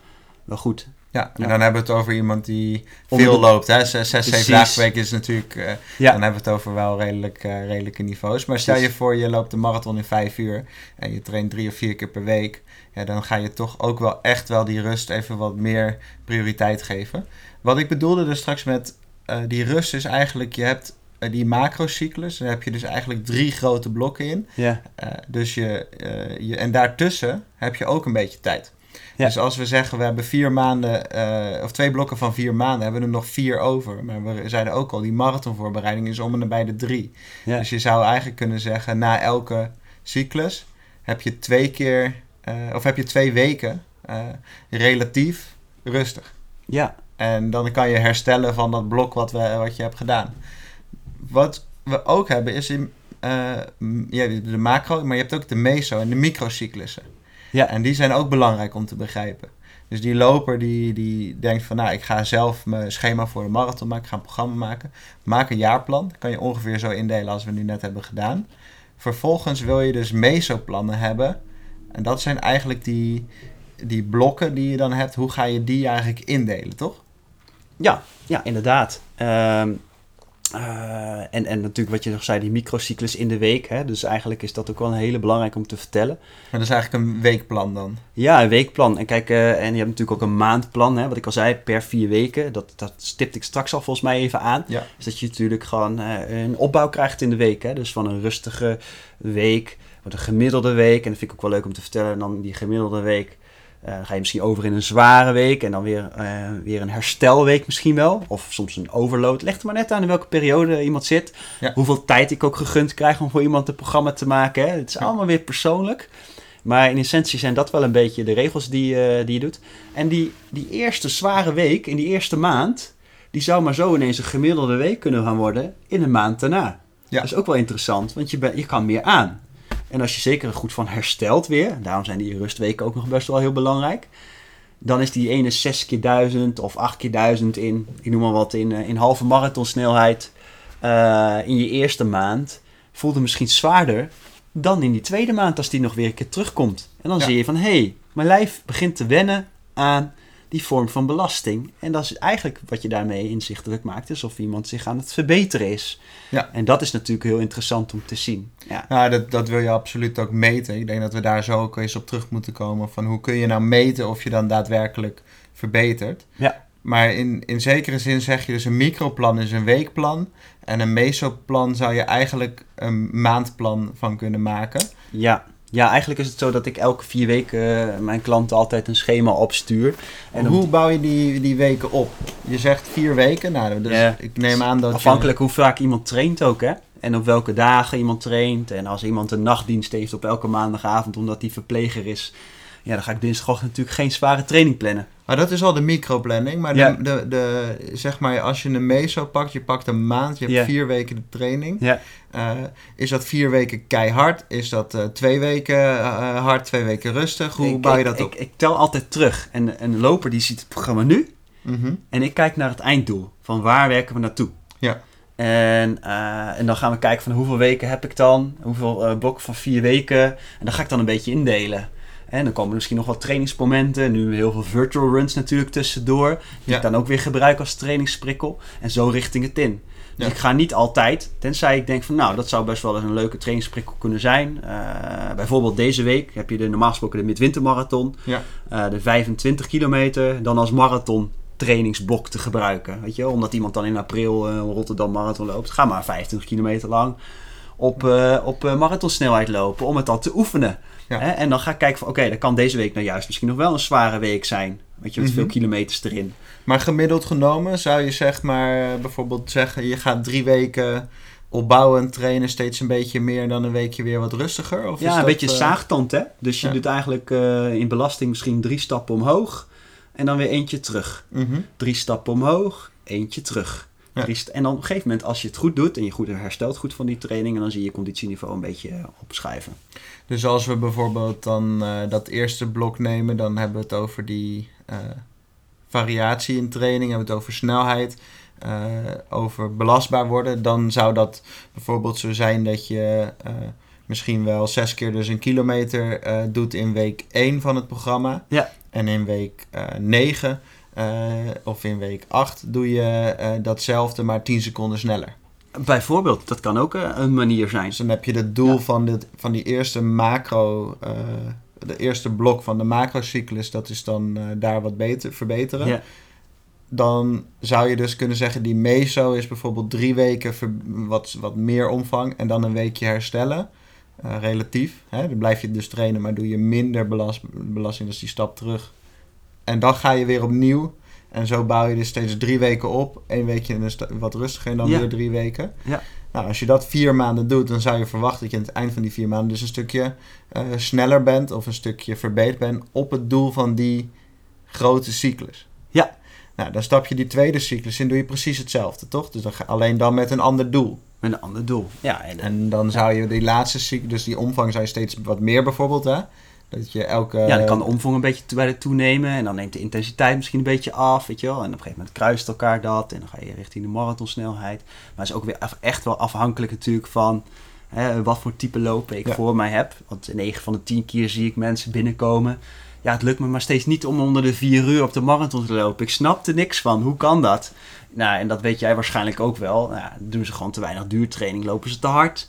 wel goed. Ja, en Ja. dan hebben we het over iemand die Onder veel loopt. Hè? Zes, zes zeven dagen per week is natuurlijk... eh, Ja. Dan hebben we het over wel redelijk, eh, redelijke niveaus. Maar stel je voor, je loopt de marathon in vijf uur... en je traint drie of vier keer per week... Ja, dan ga je toch ook wel echt wel die rust even wat meer prioriteit geven. Wat ik bedoelde dus straks met eh, die rust is eigenlijk... je hebt die macrocyclus, daar heb je dus eigenlijk drie grote blokken in... Ja. Dus je, je, en daartussen heb je ook een beetje tijd. Ja. Dus als we zeggen, we hebben vier maanden, eh, of twee blokken van vier maanden, hebben we er nog vier over. Maar we zeiden ook al, die marathonvoorbereiding is om en nabij de drie. Ja. Dus je zou eigenlijk kunnen zeggen, na elke cyclus heb je twee keer, eh, of heb je twee weken eh, relatief rustig. ja. En dan kan je herstellen van dat blok wat, we, wat je hebt gedaan. Wat we ook hebben is in, m- je hebt de macro, maar je hebt ook de meso en de microcyclussen. Ja. En die zijn ook belangrijk om te begrijpen. Dus die loper die, die denkt van, nou, ik ga zelf mijn schema voor de marathon maken, ik ga een programma maken. Maak een jaarplan. Kan je ongeveer zo indelen als we nu net hebben gedaan. Vervolgens wil je dus mesoplannen hebben. En dat zijn eigenlijk die, die blokken die je dan hebt. Hoe ga je die eigenlijk indelen, toch? Ja, ja inderdaad. Ehm, eh, en, en natuurlijk wat je nog zei, die microcyclus in de week. Hè? Dus eigenlijk is dat ook wel een hele belangrijk om te vertellen. Maar dat is eigenlijk een weekplan dan. Ja, een weekplan. En kijk, eh, en je hebt natuurlijk ook een maandplan, hè, wat ik al zei, per vier weken. Dat, dat stipte ik straks al volgens mij even aan. Ja. Dus dat je natuurlijk gewoon eh, een opbouw krijgt in de week. Hè? Dus van een rustige week, wordt een gemiddelde week. En dat vind ik ook wel leuk om te vertellen. En dan die gemiddelde week eh, ga je misschien over in een zware week. En dan weer, eh, weer een herstelweek misschien wel. Of soms een overload. Ligt er maar net aan in welke periode iemand zit. Ja. Hoeveel tijd ik ook gegund krijg om voor iemand een programma te maken. Hè? Het is Ja. allemaal weer persoonlijk. Maar in essentie zijn dat wel een beetje de regels die, eh, die je doet. En die, die eerste zware week, in die eerste maand, die zou maar zo ineens een gemiddelde week kunnen gaan worden in een maand daarna. Ja. Dat is ook wel interessant, want je, ben, je kan meer aan. En als je zeker er goed van herstelt weer, daarom zijn die rustweken ook nog best wel heel belangrijk, dan is die ene 6 keer 1000 of 8 keer 1000 in, ik noem maar wat, in, eh, in halve marathonsnelheid eh, in je eerste maand, voelde misschien zwaarder dan in die tweede maand als die nog weer een keer terugkomt. En dan Ja. zie je van, hé, hey, mijn lijf begint te wennen aan die vorm van belasting. En dat is eigenlijk wat je daarmee inzichtelijk maakt, is of iemand zich aan het verbeteren is. Ja. En dat is natuurlijk heel interessant om te zien. Ja. Ja, dat, dat wil je absoluut ook meten. Ik denk dat we daar zo ook eens op terug moeten komen. Van hoe kun je nou meten of je dan daadwerkelijk verbetert. Ja. Maar in, in zekere zin zeg je dus een microplan is een weekplan. En een mesoplan zou je eigenlijk een maandplan van kunnen maken. Ja. Ja, eigenlijk is het zo dat ik elke vier weken eh, mijn klanten altijd een schema opstuur. En hoe bouw je die, die weken op? Je zegt vier weken. Nou, dus Ja. ik neem aan dat je- Afhankelijk hoe vaak iemand traint ook, hè? En op welke dagen iemand traint. En als iemand een nachtdienst heeft op elke maandagavond omdat hij verpleger is. Ja, dan ga ik dinsdagochtend natuurlijk geen zware training plannen. Maar dat is al de microplanning. Maar Ja. de, de, de, zeg maar, als je een meso pakt, je pakt een maand, je hebt Ja. vier weken de training. Ja. Eh, is dat vier weken keihard? Is dat eh, twee weken eh, hard, twee weken rustig? Hoe ik, bouw je ik- dat op? Ik, ik tel altijd terug. En een loper die ziet het programma nu. Mhm. En ik kijk naar het einddoel. Van waar werken we naartoe? Ja. En, en dan gaan we kijken van hoeveel weken heb ik dan? Hoeveel blokken van vier weken? En dan ga ik dan een beetje indelen. En dan komen er misschien nog wat trainingsmomenten. Nu heel veel virtual runs natuurlijk tussendoor. Die Ja. ik dan ook weer gebruik als trainingsprikkel. En zo richting het in. Dus Ja. ik ga niet altijd, tenzij ik denk van nou, dat zou best wel eens een leuke trainingsprikkel kunnen zijn. Eh, bijvoorbeeld deze week heb je de, normaal gesproken de midwintermarathon. Ja. Eh, de 25 kilometer dan als marathon trainingsblok te gebruiken. Weet je, omdat iemand dan in april een Rotterdam marathon loopt. Ga maar 25 kilometer lang op, op marathonsnelheid lopen om het dan te oefenen. Ja. Hè? En dan ga ik kijken van oké, dan kan deze week nou juist misschien nog wel een zware week zijn. Weet je, met Mhm. veel kilometers erin. Maar gemiddeld genomen zou je zeg maar bijvoorbeeld zeggen... je gaat drie weken opbouwen, trainen, steeds een beetje meer... dan een weekje weer wat rustiger? Of is Ja, een dat, beetje eh, zaagtand hè. Dus je ja. doet eigenlijk eh, in belasting misschien drie stappen omhoog en dan weer eentje terug. mhm. Drie stappen omhoog, eentje terug. Ja. En dan op een gegeven moment, als je het goed doet en je goed herstelt goed van die training, en dan zie je je conditieniveau een beetje eh, opschuiven. Dus als we bijvoorbeeld dan eh, dat eerste blok nemen... dan hebben we het over die eh, variatie in training... hebben we het over snelheid... eh, over belastbaar worden... dan zou dat bijvoorbeeld zo zijn dat je... Misschien wel zes keer dus een kilometer doet in week 1 van het programma. Ja. En in week eh 9 of in week 8 doe je datzelfde, maar 10 seconden sneller. Bijvoorbeeld, dat kan ook eh, een manier zijn. Dus dan heb je het doel Ja. van, dit, van die eerste macro, eh, de eerste blok van de macrocyclus, dat is dan eh, daar wat beter, verbeteren. Ja, Dan zou je dus kunnen zeggen, die meso is bijvoorbeeld drie weken ver- wat, wat meer omvang en dan een weekje herstellen. Relatief. Hè? Dan blijf je dus trainen, maar doe je minder belast, belasting, dus die stap terug. En dan ga je weer opnieuw. En zo bouw je dus steeds drie weken op. Eén weekje wat rustiger en dan Ja. weer drie weken. Ja. Nou, als je dat vier maanden doet, dan zou je verwachten dat je aan het eind van die vier maanden dus een stukje eh, sneller bent of een stukje verbeterd bent op het doel van die grote cyclus. Ja. Nou, dan stap je die tweede cyclus in, doe je precies hetzelfde, toch? Dus dan ga, alleen dan met een ander doel. met een ander doel. Ja, en, En dan zou je die laatste cyclus, dus die omvang zou je steeds wat meer bijvoorbeeld, hè? Dat je elke... ja, dan kan de omvang een beetje bij de toenemen en dan neemt de intensiteit misschien een beetje af, weet je wel. En op een gegeven moment kruist elkaar dat en dan ga je richting de marathonsnelheid. Maar het is ook weer echt wel afhankelijk natuurlijk van hè, wat voor type lopen ik Ja. voor mij heb. Want 9 van de 10 keer zie ik mensen binnenkomen. Ja, het lukt me maar steeds niet om onder de 4 uur op de marathon te lopen. Ik snap er niks van. Hoe kan dat? Nou, en dat weet jij waarschijnlijk ook wel. Nou, doen ze gewoon te weinig duurtraining, lopen ze te hard.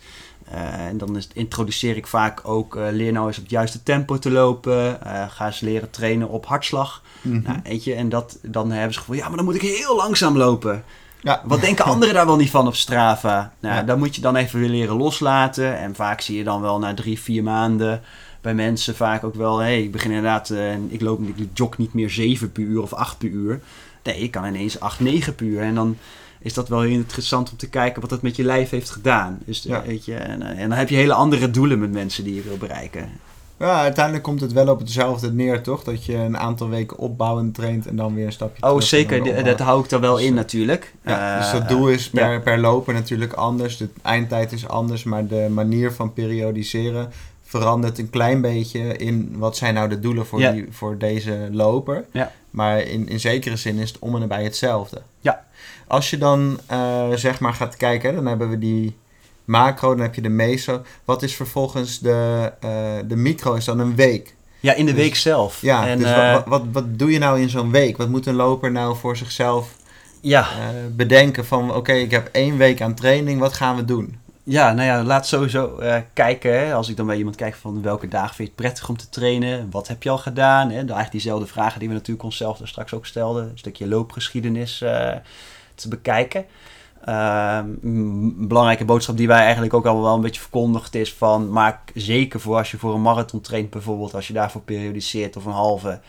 Eh, en dan is, introduceer ik vaak ook, eh, leer nou eens op het juiste tempo te lopen. Eh, ga eens leren trainen op hartslag. Mhm. Nou, weet je, en dat, dan hebben ze gevoel, ja, maar dan moet ik heel langzaam lopen. ja. Wat denken [laughs] anderen daar wel niet van op Strava? Nou, Ja. dan moet je dan even weer leren loslaten. En vaak zie je dan wel na drie, vier maanden bij mensen vaak ook wel... hé, hey, ik begin inderdaad, eh, ik loop ik jog niet meer 7 per uur of 8 per uur. Nee, ik kan ineens 8, 9 per uur. En dan is dat wel heel interessant om te kijken wat dat met je lijf heeft gedaan. Dus, eh, Ja. weet je, en, eh, en dan heb je hele andere doelen met mensen die je wil bereiken. Ja, uiteindelijk komt het wel op hetzelfde neer, toch? Dat je een aantal weken opbouwend traint en dan weer een stapje Oh, zeker. Dat hou ik er wel Dus, in eh, natuurlijk. Ja, dus Eh, dat doel is per, ja. per loper natuurlijk anders. De eindtijd is anders, maar de manier van periodiseren verandert een klein beetje in wat zijn nou de doelen voor, Ja. die, voor deze loper. Ja. Maar in, in zekere zin is het om en nabij hetzelfde. Ja. Als je dan eh, zeg maar gaat kijken, hè, dan hebben we die macro, dan heb je de meso. Wat is vervolgens de, eh, de micro? Is dan een week. Ja, in de Dus- week zelf. Ja, en, dus eh, wat, wat, wat, doe je nou in zo'n week? Wat moet een loper nou voor zichzelf ja, bedenken van... Oké, ik heb één week aan training, wat gaan we doen? Ja, nou ja, laat sowieso kijken. Hè, als ik dan bij iemand kijk van welke dagen vind je het prettig om te trainen? Wat heb je al gedaan? Hè? Dan eigenlijk diezelfde vragen die we natuurlijk onszelf daar straks ook stelden. Een stukje loopgeschiedenis te bekijken. Ehm, een belangrijke boodschap die wij eigenlijk ook al wel een beetje verkondigd is van... maak zeker voor als je voor een marathon traint bijvoorbeeld... als je daarvoor periodiseert of een halve...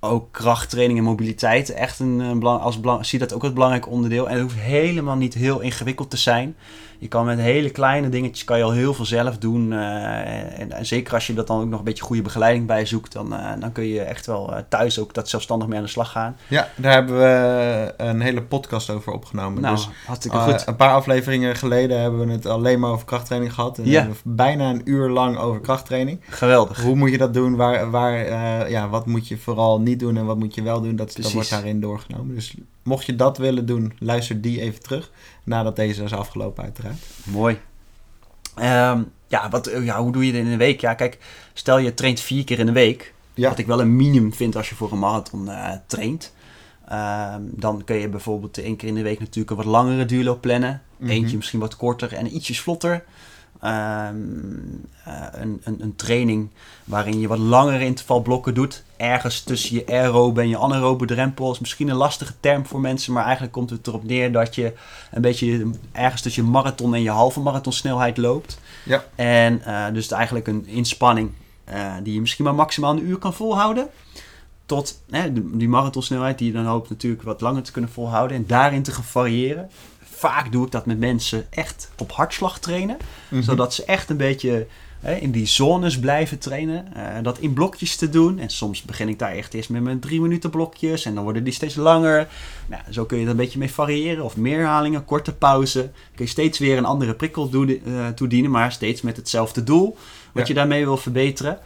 ook krachttraining en mobiliteit echt een, een belang, als belang, zie dat ook als belangrijk onderdeel. En het hoeft helemaal niet heel ingewikkeld te zijn. Je kan met hele kleine dingetjes kan je al heel veel zelf doen. eh, en, en zeker als je dat dan ook nog een beetje goede begeleiding bij zoekt, dan, eh, dan kun je echt wel eh, thuis ook dat zelfstandig mee aan de slag gaan. Ja, daar hebben we een hele podcast over opgenomen. Nou, dus hartstikke goed. een paar afleveringen geleden hebben we het alleen maar over krachttraining gehad. En Ja. hebben we bijna een uur lang over krachttraining. Geweldig. Hoe moet je dat doen? Waar, waar, ja, wat moet je vooral niet doen en wat moet je wel doen? Dat, dat wordt daarin doorgenomen. Dus mocht je dat willen doen, luister die even terug. Nadat deze is afgelopen uiteraard. Mooi. Ehm, ja, wat, eh, ja, hoe doe je dit in een week? Ja, kijk, stel je traint vier keer in de week. Ja. Wat ik wel een minimum vind als je voor een marathon eh, traint. Ehm, dan kun je bijvoorbeeld één keer in de week natuurlijk een wat langere duurloop plannen. Mhm. Eentje misschien wat korter en ietsjes vlotter. Ehm, eh, een, een, een training waarin je wat langere intervalblokken doet. Ergens tussen je aerobe en je anaerobe drempel. is misschien een lastige term voor mensen. Maar eigenlijk komt het erop neer dat je een beetje ergens tussen je marathon en je halve marathonsnelheid loopt. Ja. En eh, dus het eigenlijk een inspanning eh, die je misschien maar maximaal een uur kan volhouden. Tot hè, die marathonsnelheid die je dan hoopt natuurlijk wat langer te kunnen volhouden. En daarin te gaan variëren. Vaak doe ik dat met mensen echt op hartslag trainen. Mhm. Zodat ze echt een beetje in die zones blijven trainen. eh, dat in blokjes te doen. En soms begin ik daar echt eerst met mijn drie minuten blokjes. En dan worden die steeds langer. Nou, zo kun je er een beetje mee variëren. Of meer herhalingen, korte pauze. Kun je steeds weer een andere prikkel eh, toedienen. Maar steeds met hetzelfde doel. Wat Ja. je daarmee wil verbeteren.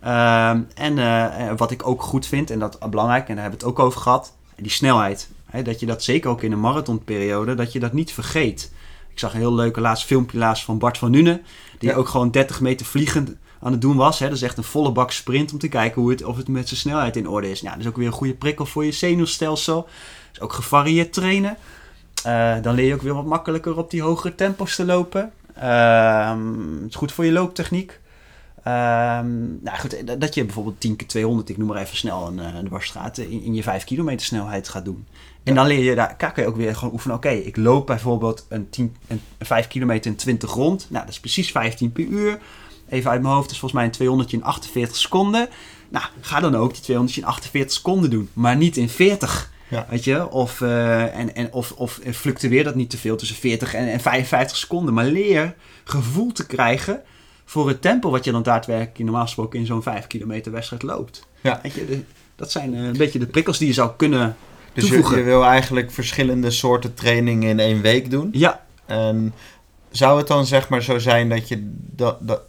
Ehm, en eh, eh, wat ik ook goed vind, en dat belangrijk, en daar hebben we het ook over gehad, die snelheid. Hè, dat je dat zeker ook in een marathonperiode, dat je dat niet vergeet. Ik zag een heel leuke laatst filmpje laatst van Bart van Nuenen, die Ja. ook gewoon 30 meter vliegend aan het doen was. Hè. Dat is echt een volle bak sprint om te kijken hoe het, of het met zijn snelheid in orde is. Nou, dat is ook weer een goede prikkel voor je zenuwstelsel. Dus ook gevarieerd trainen. Eh, dan leer je ook weer wat makkelijker op die hogere tempo's te lopen. Ehm, het is goed voor je looptechniek. Ehm, nou goed, dat- je bijvoorbeeld 10 keer 200, ik noem maar even snel een, eh, een dwarsstraat, in, in je 5 kilometer snelheid gaat doen. En dan leer je daar, kun je ook weer gewoon oefenen. Oké, ik loop bijvoorbeeld een, 10, een, een 5 kilometer in 20 rond. Nou, dat is precies 15 per uur. Even uit mijn hoofd, is volgens mij een 200 in 48 seconden. Nou, ga dan ook die 200 in 48 seconden doen, maar niet in 40. Ja. Weet je, of, eh, en, en, of, of fluctueer dat niet te veel tussen 40 en, en 55 seconden. Maar leer gevoel te krijgen voor het tempo wat je dan daadwerkelijk normaal gesproken in zo'n 5 kilometer wedstrijd loopt. Ja. Weet je, de- dat zijn eh, een beetje de prikkels die je zou kunnen Dus je, wil eigenlijk verschillende soorten training in één week doen. Ja, En zou het dan zeg maar zo zijn dat je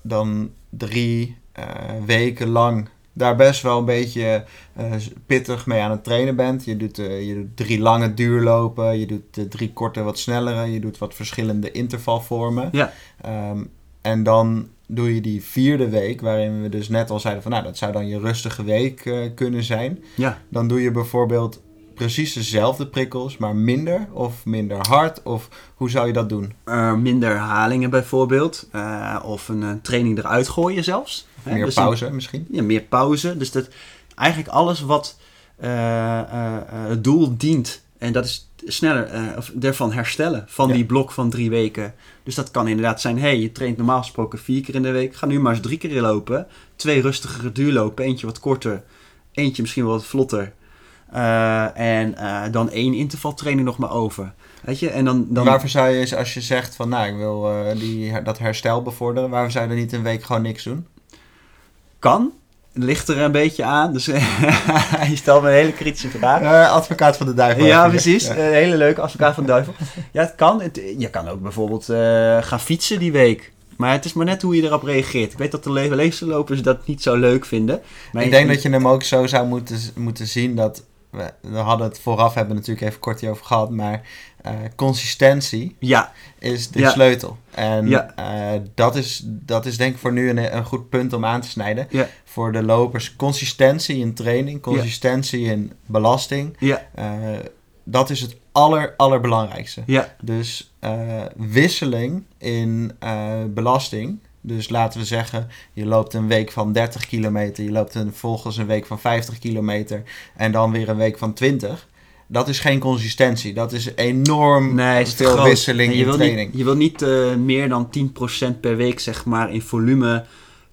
dan drie eh, weken lang daar best wel een beetje eh, pittig mee aan het trainen bent? Je doet, eh, je doet drie lange duurlopen, je doet drie korte wat snellere, je doet wat verschillende intervalvormen. Ja. Ehm, en dan doe je die vierde week, waarin we dus net al zeiden van nou, dat zou dan je rustige week kunnen zijn. ja. Dan doe je bijvoorbeeld precies dezelfde prikkels, maar minder of minder hard? Of hoe zou je dat doen? Eh, minder herhalingen bijvoorbeeld. Eh, of een, eh, training eruit gooien zelfs. Hè, Meer dus een- pauze misschien? ja, meer pauze. Dus dat eigenlijk alles wat het doel dient. En dat is sneller of ervan herstellen van Ja. die blok van drie weken. Dus dat kan inderdaad zijn, hey, je traint normaal gesproken vier keer in de week. Ga nu maar eens drie keer lopen. Twee rustigere duurlopen, eentje wat korter. Eentje misschien wel wat vlotter. Eh, en eh, dan één intervaltraining nog maar over. Weet je, en dan... dan Waarvoor zou je, als je zegt van nou, ik wil eh, die, dat herstel bevorderen, waarvoor zou je dan niet een week gewoon niks doen? kan. Ligt er een beetje aan. Dus [laughs] je stelt me een hele kritische vraag. Advocaat van de duivel. Ja, precies. Ja. Een hele leuke advocaat van de duivel. Ja, het kan. Het, je kan ook bijvoorbeeld gaan fietsen die week. Maar het is maar net hoe je erop reageert. Ik weet dat de le- leeflopers dat niet zo leuk vinden. Maar ik denk dat je hem ook zo zou moeten, moeten zien dat we, we hadden het vooraf, hebben we natuurlijk even kort hierover gehad, maar eh, consistentie Ja, is de Ja. sleutel. En Ja. eh, dat, is, dat is denk ik voor nu een, een goed punt om aan te snijden. Voor de lopers, consistentie in training, consistentie in belasting, ja, eh, dat is het aller, allerbelangrijkste. ja, Dus wisseling in belasting. Dus laten we zeggen, je loopt een week van 30 kilometer, je loopt een, vervolgens een week van 50 kilometer en dan weer een week van 20. Dat is geen consistentie. Dat is enorm nee, is veel wisseling je in training. Niet, je wil niet eh, meer dan 10% per week, zeg maar, in volume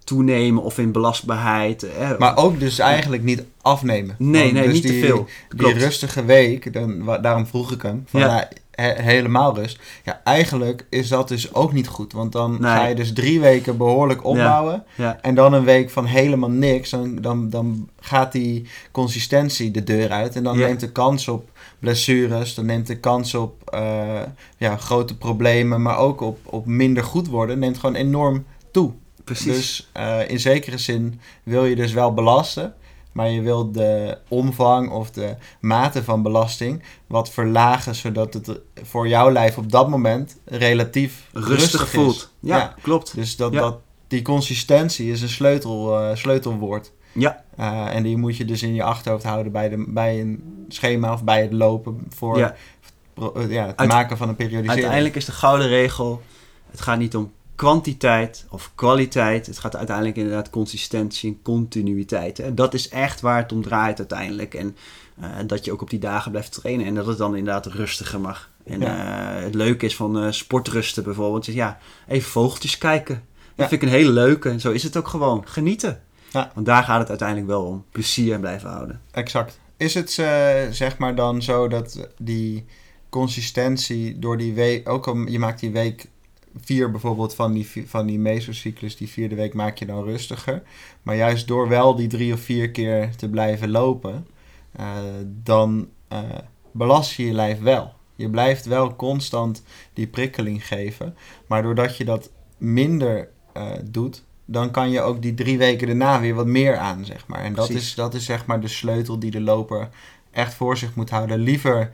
toenemen of in belastbaarheid. eh, Maar ook dus eigenlijk niet afnemen. nee, Want nee, dus niet die, te veel. Die rustige week, dan, daarom vroeg ik hem, van Ja. ja. He- helemaal rust. Ja, eigenlijk is dat dus ook niet goed. Want dan Nee. ga je dus drie weken behoorlijk opbouwen. Ja, En dan een week van helemaal niks. Dan, dan, dan gaat die consistentie de deur uit. En dan Ja. neemt de kans op blessures. Dan neemt de kans op eh, ja, grote problemen. Maar ook op, op minder goed worden. Neemt gewoon enorm toe. precies. Dus eh, in zekere zin wil je dus wel belasten. Maar je wil de omvang of de mate van belasting wat verlagen. Zodat het voor jouw lijf op dat moment relatief rustig, voelt. Ja, Ja. klopt. Dus dat, Ja. dat, die consistentie is een sleutel, eh, sleutelwoord. Ja, Eh, en die moet je dus in je achterhoofd houden bij, de, bij een schema of bij het lopen voor Ja. pro- eh, ja, het Uit- maken van een periodisering. uiteindelijk is de gouden regel: het gaat niet om kwantiteit of kwaliteit. Het gaat uiteindelijk inderdaad consistentie en continuïteit. En dat is echt waar het om draait uiteindelijk. En eh, dat je ook op die dagen blijft trainen en dat het dan inderdaad rustiger mag. En Ja. eh, het leuke is van eh, sportrusten bijvoorbeeld, ja, even vogeltjes kijken. Dat Ja. vind ik een hele leuke. En zo is het ook gewoon. Genieten. Ja. Want daar gaat het uiteindelijk wel om. Plezier blijven houden. Exact. Is het zeg maar dan zo dat die consistentie door die week, ook al je maakt die week vier bijvoorbeeld van die, van die mesocyclus, die vierde week maak je dan rustiger. Maar juist door wel die drie of vier keer te blijven lopen, eh, dan eh, belast je je lijf wel. Je blijft wel constant die prikkeling geven. Maar doordat je dat minder eh, doet, dan kan je ook die drie weken daarna weer wat meer aan, zeg maar. En dat is, dat is zeg maar de sleutel die de loper echt voor zich moet houden. Liever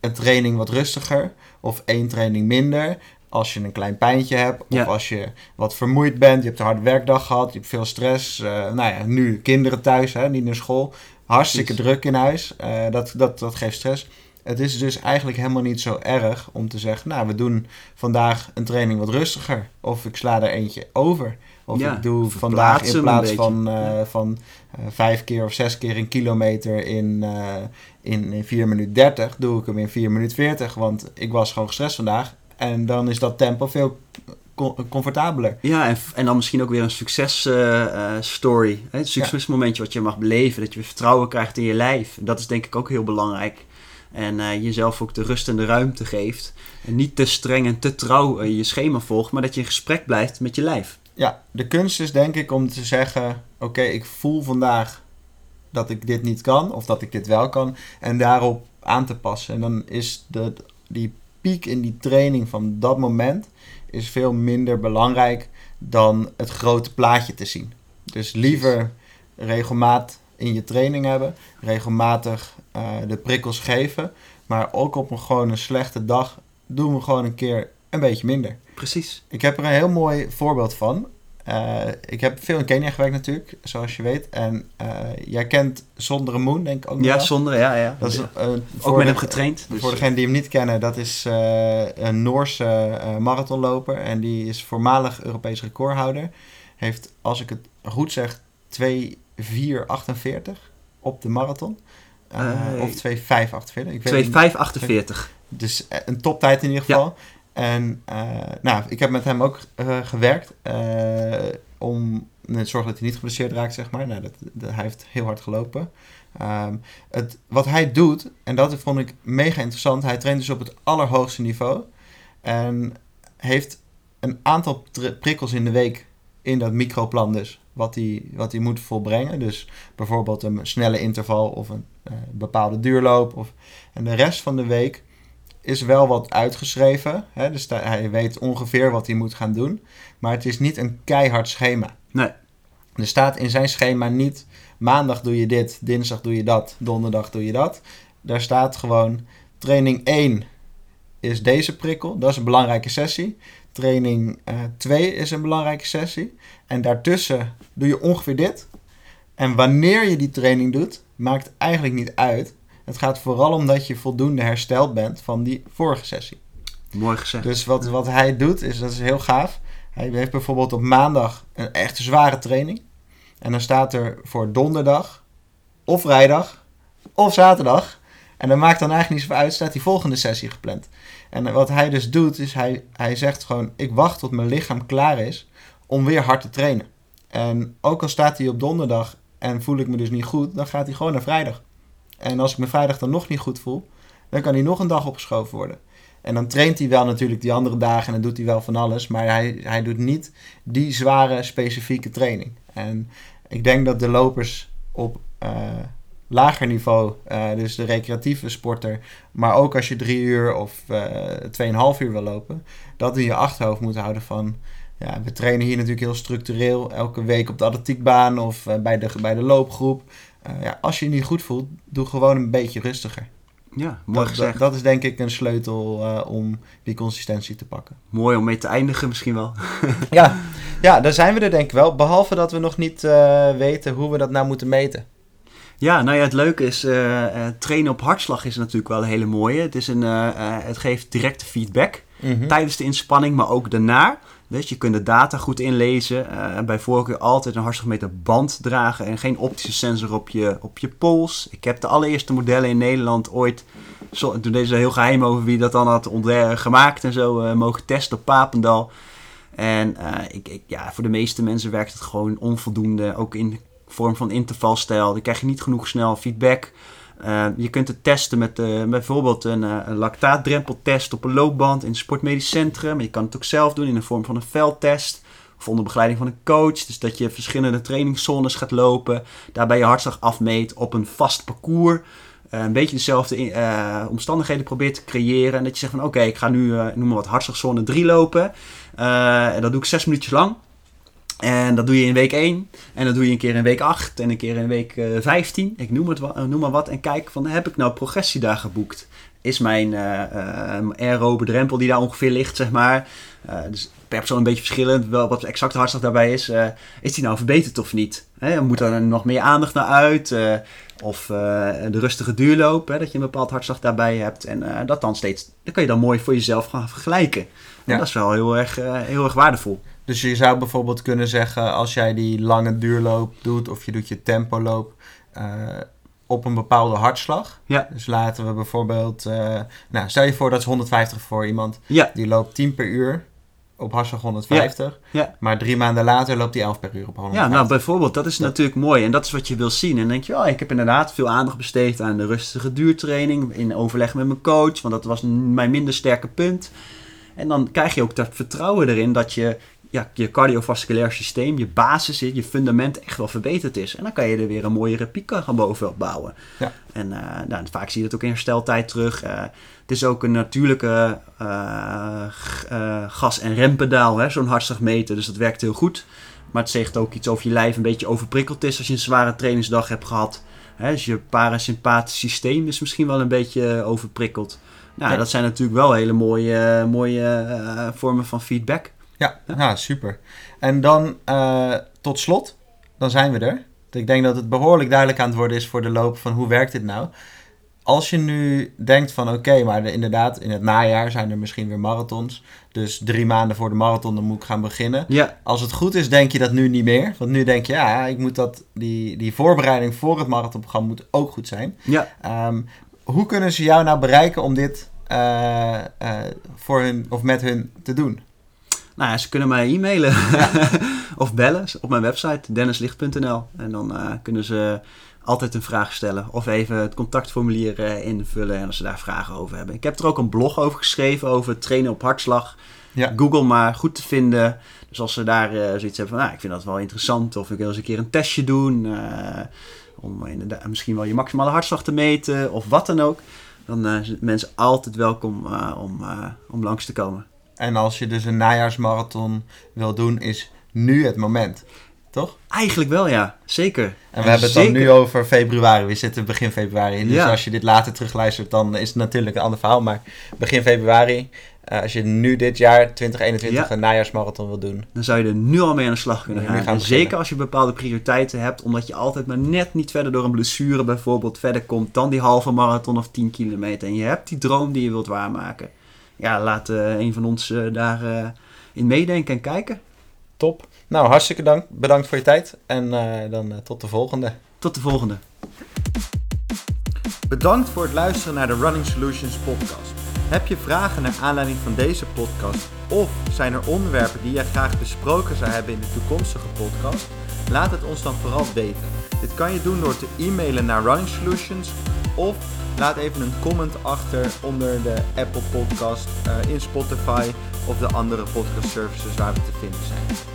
een training wat rustiger of één training minder. Als je een klein pijntje hebt of Ja. als je wat vermoeid bent. Je hebt een harde werkdag gehad, je hebt veel stress. eh, nou ja, nu kinderen thuis, hè, niet naar school. Hartstikke Precies. druk in huis. eh, dat, dat, dat geeft stress. Het is dus eigenlijk helemaal niet zo erg om te zeggen... nou, we doen vandaag een training wat rustiger. Of ik sla er eentje over. Of Ja, ik doe vandaag in plaats van, eh, Ja. van vijf keer of zes keer een kilometer in, eh, in, in 4 minuten 30... doe ik hem in 4 minuten 40. Want ik was gewoon gestrest vandaag. En dan is dat tempo veel com- comfortabeler. Ja, en, en dan misschien ook weer een successtory. een succesmomentje wat je mag beleven. Dat je weer vertrouwen krijgt in je lijf. Dat is denk ik ook heel belangrijk. En eh, jezelf ook de rust en de ruimte geeft. En niet te streng en te trouw eh, je schema volgt. Maar dat je in gesprek blijft met je lijf. Ja, de kunst is denk ik om te zeggen: oké, ik voel vandaag dat ik dit niet kan, of dat ik dit wel kan, en daarop aan te passen. En dan is de, die piek in die training van dat moment is veel minder belangrijk dan het grote plaatje te zien. Dus liever regelmaat in je training hebben, regelmatig eh, de prikkels geven, maar ook op een gewoon een slechte dag doen we gewoon een keer een beetje minder. Precies. Ik heb er een heel mooi voorbeeld van. Eh, ik heb veel in Kenia gewerkt natuurlijk, zoals je weet. En eh, jij kent Zonder Moon, denk ik ook nog Ja, wel. zonder, ja, ja. Dat is, eh, ook met hem getraind. Dus, voor degenen die hem niet kennen, dat is eh, een Noorse eh, marathonloper. En die is voormalig Europees recordhouder. Heeft, als ik het goed zeg, 2.448 op de marathon. Of 2.548. Ik weet eh, niet. 2548. Dus een toptijd in ieder Ja. En eh, nou, ik heb met hem ook eh, gewerkt eh, om te zorgen dat hij niet geblesseerd raakt, zeg maar. Nou, dat, dat- hij heeft heel hard gelopen. Ehm, het, wat hij doet, en dat vond ik mega interessant, hij traint dus op het allerhoogste niveau. En heeft een aantal prikkels in de week in dat microplan dus, wat hij, wat hij moet volbrengen. Dus bijvoorbeeld een snelle interval of een bepaalde duurloop. Of, en de rest van de week is wel wat uitgeschreven. Hè? Dus hij weet ongeveer wat hij moet gaan doen. Maar het is niet een keihard schema. Nee. Er staat in zijn schema niet maandag doe je dit, dinsdag doe je dat, donderdag doe je dat. Daar staat gewoon training 1 is deze prikkel, dat is een belangrijke sessie. Training 2 is een belangrijke sessie. En daartussen doe je ongeveer dit. En wanneer je die training doet, maakt eigenlijk niet uit. Het gaat vooral om dat je voldoende hersteld bent van die vorige sessie. Mooi gezegd. Dus wat, wat hij doet, is, dat is heel gaaf. Hij heeft bijvoorbeeld op maandag een echt zware training. En dan staat er voor donderdag, of vrijdag, of zaterdag. En dan maakt dan eigenlijk niet zoveel uit, staat die volgende sessie gepland. En wat hij dus doet, is hij, hij zegt gewoon: Ik wacht tot mijn lichaam klaar is om weer hard te trainen. En ook al staat hij op donderdag en voel ik me dus niet goed, dan gaat hij gewoon naar vrijdag. En als ik me vrijdag dan nog niet goed voel, dan kan hij nog een dag opgeschoven worden. En dan traint hij wel natuurlijk die andere dagen en dan doet hij wel van alles. Maar hij, hij doet niet die zware specifieke training. En ik denk dat de lopers op uh, lager niveau, uh, dus de recreatieve sporter, maar ook als je drie uur of uh, tweeënhalf uur wil lopen, dat in je achterhoofd moet houden van, ja, we trainen hier natuurlijk heel structureel, elke week op de atletiekbaan of bij, de, bij de loopgroep. Ja, als je je niet goed voelt, doe gewoon een beetje rustiger. Ja, mooi dat, gezegd. Dat, is denk ik een sleutel om die consistentie te pakken. Mooi om mee te eindigen misschien wel. [laughs] ja. ja, daar zijn we er denk ik wel. Behalve dat we nog niet weten hoe we dat nou moeten meten. Ja, nou ja, het leuke is, uh, trainen op hartslag is natuurlijk wel een hele mooie. Het, is een, het geeft directe feedback mm -hmm. tijdens de inspanning, maar ook daarna. Dus je kunt de data goed inlezen. bij voorkeur altijd een hartslagmeter band dragen en geen optische sensor op je, op je pols. Ik heb de allereerste modellen in Nederland ooit, zo, toen deze heel geheim over wie dat dan had gemaakt en zo, mogen testen op Papendal. En ik, ik, ja, voor de meeste mensen werkt het gewoon onvoldoende, ook in vorm van intervalstijl. Dan krijg je niet genoeg snel feedback. Uh, je kunt het testen met uh, bijvoorbeeld een, uh, een lactaatdrempeltest op een loopband in een sportmedisch centrum. Je kan het ook zelf doen in de vorm van een veldtest. Of onder begeleiding van een coach. Dus dat je verschillende trainingszones gaat lopen. Daarbij je hartslag afmeet op een vast parcours. een beetje dezelfde omstandigheden probeert te creëren. En dat je zegt van oké, ik ga nu, noem maar wat, hartslagzone 3 lopen. en dat doe ik zes minuutjes lang. En dat doe je in week 1. En dat doe je een keer in week 8 en een keer in week uh, 15. Ik noem, het wat, noem maar wat. En kijk van, heb ik nou progressie daar geboekt? Is mijn uh, uh, aerobe drempel die daar ongeveer ligt, zeg maar. Uh, dus per persoon een beetje verschillend. Wel wat exact de hartslag daarbij is. is die nou verbeterd of niet? Hè, moet er nog meer aandacht naar uit? of de rustige duurloop, hè, dat je een bepaald hartslag daarbij hebt. En dat dan steeds, dan kan je dan mooi voor jezelf gaan vergelijken. Ja. Dat is wel heel erg, heel erg waardevol. Dus je zou bijvoorbeeld kunnen zeggen, als jij die lange duurloop doet of je doet je tempoloop uh, op een bepaalde hartslag. Ja. Dus laten we bijvoorbeeld, uh, nou stel je voor dat is 150 voor iemand. Ja. Die loopt 10 per uur op hartslag 150. Ja. ja. Maar drie maanden later loopt die 11 per uur op 150. Ja, nou bijvoorbeeld, dat is dat... natuurlijk mooi. En dat is wat je wil zien. En dan denk je, oh, ik heb inderdaad veel aandacht besteed aan de rustige duurtraining. In overleg met mijn coach, want dat was mijn minder sterke punt. En dan krijg je ook dat vertrouwen erin dat je ja, je cardiovasculair systeem, je basis, je fundament echt wel verbeterd is. En dan kan je er weer een mooiere piek gaan bovenop bouwen. Ja. En uh, nou, vaak zie je dat ook in hersteltijd terug. Uh, het is ook een natuurlijke uh, gas- en rempedaal, zo'n hartslagmeter. Dus dat werkt heel goed. Maar het zegt ook iets over je lijf een beetje overprikkeld is als je een zware trainingsdag hebt gehad. Hè, dus je parasympathisch systeem is misschien wel een beetje overprikkeld. Nou, dat zijn natuurlijk wel hele mooie, mooie vormen van feedback. Ja, ja. Nou, super. En dan uh, tot slot, dan zijn we er. Ik denk dat het behoorlijk duidelijk aan het worden is voor de loop van hoe werkt dit nou. Als je nu denkt van oké, okay, maar de, inderdaad in het najaar zijn er misschien weer marathons. Dus drie maanden voor de marathon dan moet ik gaan beginnen. Ja. Als het goed is denk je dat nu niet meer. Want nu denk je ja, ik moet dat, die, die voorbereiding voor het marathonprogramma moet ook goed zijn. Ja. Um, hoe kunnen ze jou nou bereiken om dit uh, uh, voor hun of met hun te doen? Nou ja, ze kunnen mij e-mailen [laughs] of bellen op mijn website dennislicht.nl. En dan uh, kunnen ze altijd een vraag stellen of even het contactformulier uh, invullen en als ze daar vragen over hebben. Ik heb er ook een blog over geschreven over trainen op hartslag. Ja. Google maar goed te vinden. Dus als ze daar uh, zoiets hebben van, nou, ik vind dat wel interessant of ik wil eens een keer een testje doen om inderdaad misschien wel je maximale hartslag te meten of wat dan ook. Dan zijn mensen altijd welkom om, om langs te komen. En als je dus een najaarsmarathon wil doen, is nu het moment. toch? Eigenlijk wel, ja. Zeker. En we hebben het dan nu over februari. We zitten begin februari. Dus Ja. als je dit later terugluistert, dan is het natuurlijk een ander verhaal. Maar begin februari, eh, als je nu dit jaar 2021 Ja. een najaarsmarathon wil doen. Dan zou je er nu al mee aan de slag kunnen gaan zeker als je bepaalde prioriteiten hebt, omdat je altijd maar net niet verder door een blessure bijvoorbeeld verder komt dan die halve marathon of 10 kilometer. En je hebt die droom die je wilt waarmaken. Ja, laat eh, een van ons eh, daar eh, in meedenken en kijken. Top. Nou, hartstikke dank. bedankt voor je tijd. En eh, dan eh, tot de volgende. Tot de volgende. Bedankt voor het luisteren naar de Running Solutions podcast. Heb je vragen naar aanleiding van deze podcast of zijn er onderwerpen die jij graag besproken zou hebben in de toekomstige podcast? Laat het ons dan vooral weten. Dit kan je doen door te e-mailen naar Running Solutions of laat even een comment achter onder de Apple Podcast, eh, in Spotify of de andere podcast services waar we te vinden zijn.